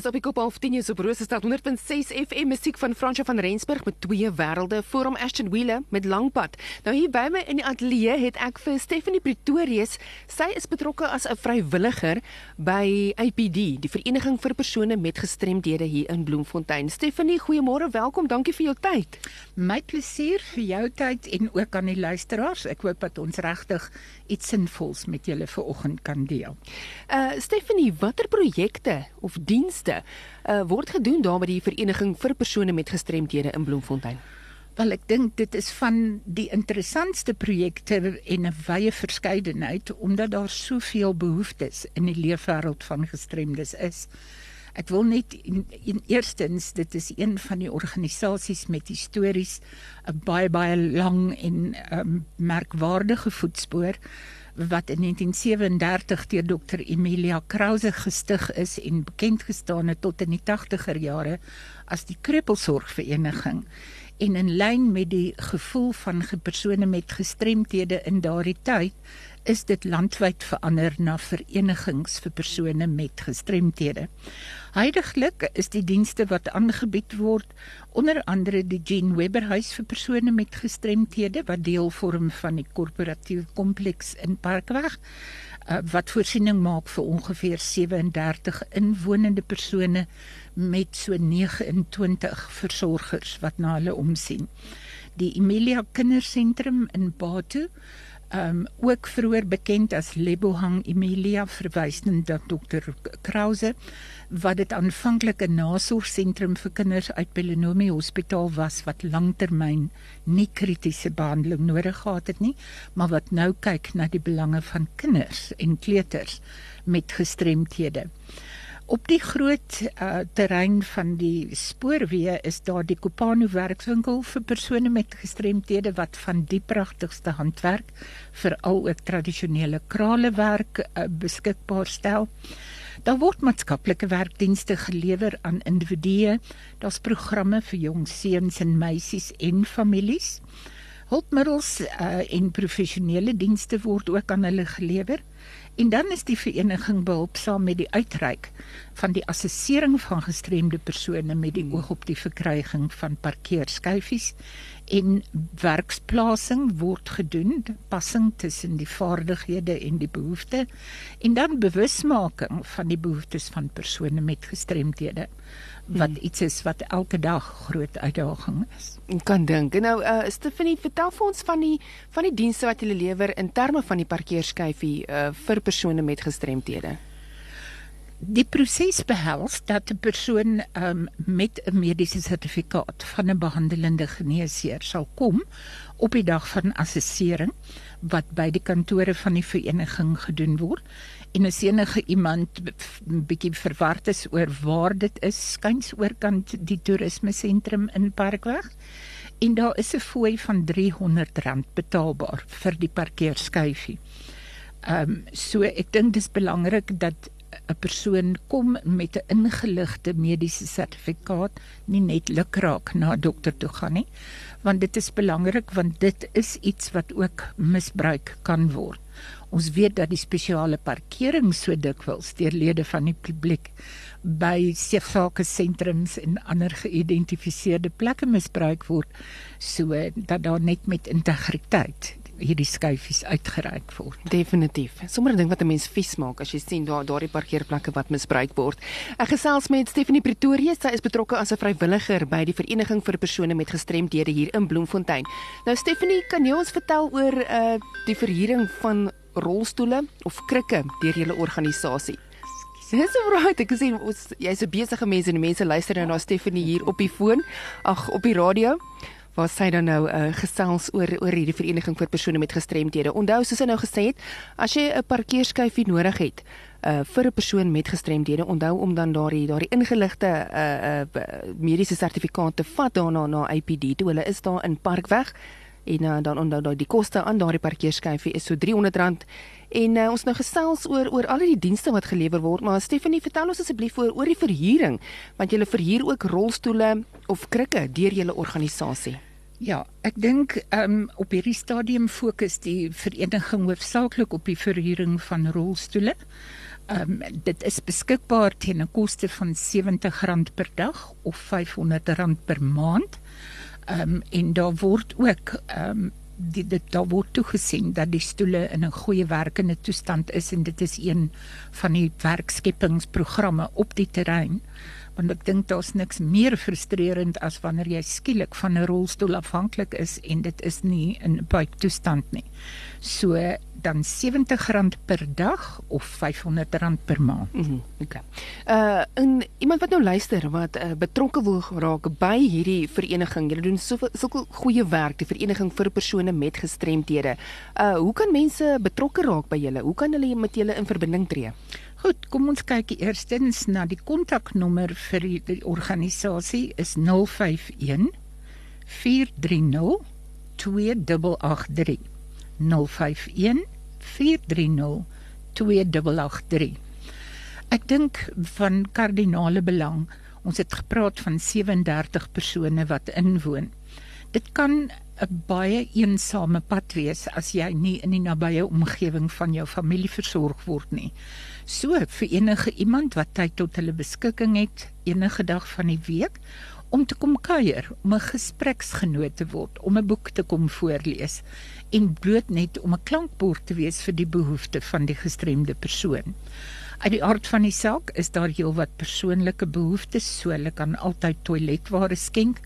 Dis op die kop half 10 op Rosestad 100.6 FM musiek van Fransjo van Rensburg met twee wêrelde hom Ashton Wheeler met Langpad. Nou hier by my in die ateljee het ek vir Stephanie Pretorius. Sy is betrokke as 'n vrywilliger by APD, die Vereniging vir persone met gestremdhede hier in Bloemfontein. Stephanie, goeiemôre, welkom. Dankie vir jou tyd. My plesier vir jou tyd en ook aan die luisteraars. Ek hoop dat ons regtig iets sinvols met julle vanoggend kan deel. Uh Stephanie, watter projekte of diens dienste uh, word gedoen daar by die vereniging vir persone met gestremdhede in Bloemfontein? Wel ek dink dit is van die interessantste projekte en 'n wye verskeidenheid omdat daar soveel behoeftes in die leefwêreld van gestremdes is. Ek wil net in, in eerstens dit is een van die organisasies met histories 'n baie baie lang en um, merkwaardige voetspoor wat in 1937 deur Dr Emilia Krause gestig is en bekend gestaan het tot in die 80er jare as die Kreppelsorgvereniging en in lyn met die gevoel van persone met gestremthede in daardie tyd is dit landwyd verander na verenigings vir persone met gestremthede. Heidiglik is die dienste wat aangebied word onder andere die Jean Webber huis vir persone met gestremthede wat deel vorm van die korporatiewe kompleks in Parkweg uh, wat voorsiening maak vir ongeveer 37 inwonende persone met so 29 versorgers wat na hulle omsien. Die Emilia Kindersentrum in Batu um ook vroeër bekend as Lebohang Emilia verwysend na Dr Krause wat dit aanvanklik 'n nasorgsentrum vir kinders uit Belenomi Hospitaal was wat langtermyn nie kritiese behandeling nodig gehad het nie maar wat nou kyk na die belange van kinders en kleuters met gestremthede. Op die groot uh, terrein van die spoorweë is daar die Kopano werkswinkel vir persone met gestremthede wat van die pragtigste handwerk veral ook tradisionele kralewerk uh, beskikbaar stel. Daar word maatskaplike werkdienste gelewer aan individue. Daar's programme vir jong seuns en meisies en families. Hulpmiddels uh, en professionele dienste word ook aan hulle gelewer. En dan is die vereniging behulpsaam met die uitreik van die assessering van gestremde persone met die oog op die verkryging van parkeerskyfies en werksplasing word gedoen passing tussen die vaardighede en die behoeftes en dan bewusmaking van die behoeftes van persone met gestremdhede wat hmm. iets is wat elke dag groot uitdaging is. Ek kan dink. Nou uh Stephanie, vertel vir ons van die van die dienste wat julle lewer in terme van die parkeerskyfie uh vir persone met gestremthede. Die proses behels dat 'n persoon um, met 'n mediese sertifikaat van 'n behandelende geneesheer sal kom op die dag van assessering wat by die kantore van die vereniging gedoen word en as enige iemand bietjie verward is oor waar dit is skuins oorkant die toerisme sentrum in Parkweg en daar is 'n fooi van R300 betaalbaar vir die parkeerskyfie. Ehm um, so ek dink dis belangrik dat 'n persoon kom met 'n ingeligte mediese sertifikaat nie net lukraak na dokter toe gaan nie want dit is belangrik want dit is iets wat ook misbruik kan word. Ons weet dat die spesiale parkering so dikwels deur lede van die publiek by sake sentrums en ander geïdentifiseerde plekke misbruik word so dat daar net met integriteit hierdie skyfies uitgereik word. Definitief. Sommige ding wat 'n mens vies maak as jy sien daar daardie parkeerplekke wat misbruik word. Ek gesels met Stephanie Pretorius, sy is betrokke as 'n vrywilliger by die Vereniging vir persone met gestremdhede hier in Bloemfontein. Nou Stephanie, kan jy ons vertel oor uh die verhuuring van rolstoele of krikke deur julle organisasie? Dis right. Ek sien jy's 'n besige mens en die mense luister nou na Stephanie hier op die foon, ag op die radio. waar sy dan nou uh, gesels oor oor hierdie vereniging vir persone met gestremthede. Onthou soos sy nou gesê het, as jy 'n parkeerskyfie nodig het, uh vir 'n persoon met gestremdhede onthou om dan daardie daardie ingeligte uh uh mediese sertifikaat te vat daarna na APD toe hulle is daar in Parkweg en uh, dan onthou dat die koste aan daardie parkeerskyfie is so R300 en uh, ons nou gesels oor oor al die dienste wat gelewer word maar Stephanie vertel ons asseblief oor oor die verhuuring want jy verhuur ook rolstoele of krikke deur julle organisasie Ja, ek dink um, op hierdie stadium fokus die vereniging hoofsaaklik op die verhuuring van rolstoele. Ehm um, dit is beskikbaar teen 'n koste van R70 per dag of R500 per maand. Ehm um, en daar word ook ehm um, die dit daar word toegesien dat die stoele in 'n goeie werkende toestand is en dit is een van die werkskepingsprogramme op die terrein want ek dink daar's niks meer frustrerend as wanneer jy skielik van 'n rolstoel afhanklik is en dit is nie in 'n baie toestand nie. So dan R70 per dag of R500 per maand. Mm okay. Uh en iemand wat nou luister wat uh, betrokke wil raak by hierdie vereniging. Julle doen soveel sulke goeie werk, die vereniging vir persone met gestremthede. Uh hoe kan mense betrokke raak by julle? Hoe kan hulle met julle in verbinding tree? Goed, kom ons kyk eerstens na die kontaknommer vir die, die organisasie is 051 430 2883. 051 430 2883. Ek dink van kardinale belang. Ons het gepraat van 37 persone wat inwoon. Dit kan 'n baie eensame pad wees as jy nie in die nabye omgewing van jou familie versorg word nie. So vir enige iemand wat tyd tot hulle beskikking het enige dag van die week om te kom kuier, om 'n gespreksgenoot te word, om 'n boek te kom voorlees en bloot net om 'n klankbord te wees vir die behoeftes van die gestremde persoon. Uit die aard van die saak is daar heelwat persoonlike behoeftes, so hulle kan altyd toiletware skenk,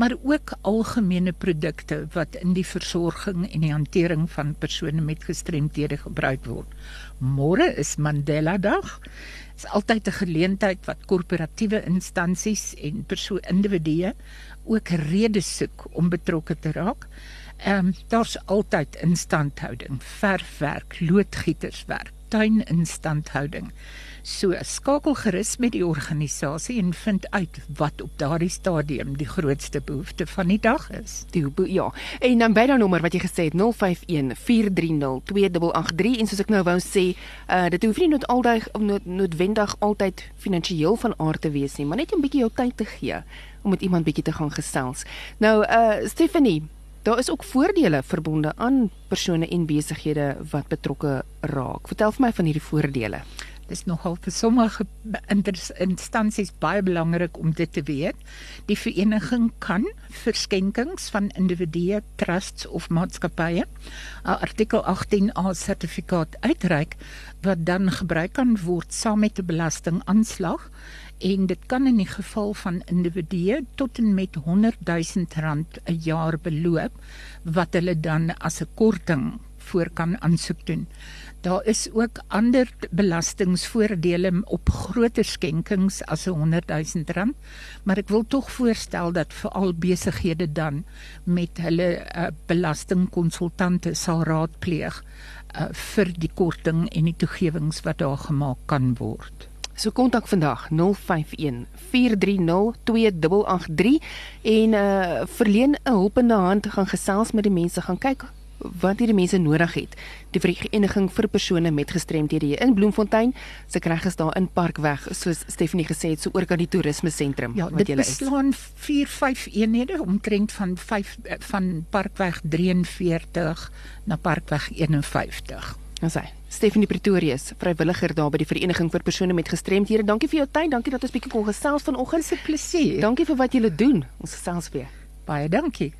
maar ook algemene produkte wat in die versorging en die hantering van persone met gestremthede gebruik word. Môre is Mandela Dag. Dit is altyd 'n geleentheid wat korporatiewe instansies en persoon individue ook redes soek om betrokke te raak. Ehm um, daar's altyd instandhouding, verfwerk, loodgieterswerk, tuininstandhouding. So skakel gerus met die organisasie en vind uit wat op daardie stadium die grootste behoefte van die dag is. Die ja. En dan by daai nommer wat jy gesê het 051 430 2883 en soos ek nou wou sê, uh dit hoef nie net altyd nood, noodwendig altyd finansiëel van aard te wees nie, maar net 'n bietjie jou tyd te gee om met iemand bietjie te gaan gesels. Nou uh Stephanie Daar is ook voordele verbonde aan persone en besighede wat betrokke raak. Vertel vir my van hierdie voordele. Dit is nogal vir sommige instansies baie belangrik om dit te weet. Die vereniging kan verskenkings van individue, trusts of maatskappye artikel 18A sertifikaat uitreik wat dan gebruik kan word saam met 'n belastingaanslag en dit kan in die geval van individue tot en met 100 000 rand 'n jaar beloop wat hulle dan as 'n korting voor kan aansoek doen. Daar is ook ander belastingvoordele op groter skenkings as 100 000 rand, maar ek wil tog voorstel dat veral besighede dan met hulle uh, belastingkonsultante sal raadpleeg uh, vir die korting en die toegewings wat daar gemaak kan word. So kontak vandag 051 430 2883 en uh verleen 'n hulpende hand gaan gesels met die mense gaan kyk wat hierdie mense nodig het. Die vereniging vir persone met gestremthede hier in Bloemfontein se kry is daar in Parkweg soos Stephanie gesê het so oor kan die toerisme sentrum ja, wat jy is. Dit beslaan 4 5 eenhede omtrent van 5 eh, van Parkweg 43 na Parkweg 51. Ons sê Stephanie Pretorius, vrywilliger daar by die Vereniging vir persone met gestremthede. Dankie vir jou tyd. Dankie dat ons bietjie kon gesels vanoggend. Se plesier. Dankie vir wat jy doen. Ons gesels weer. Baie dankie.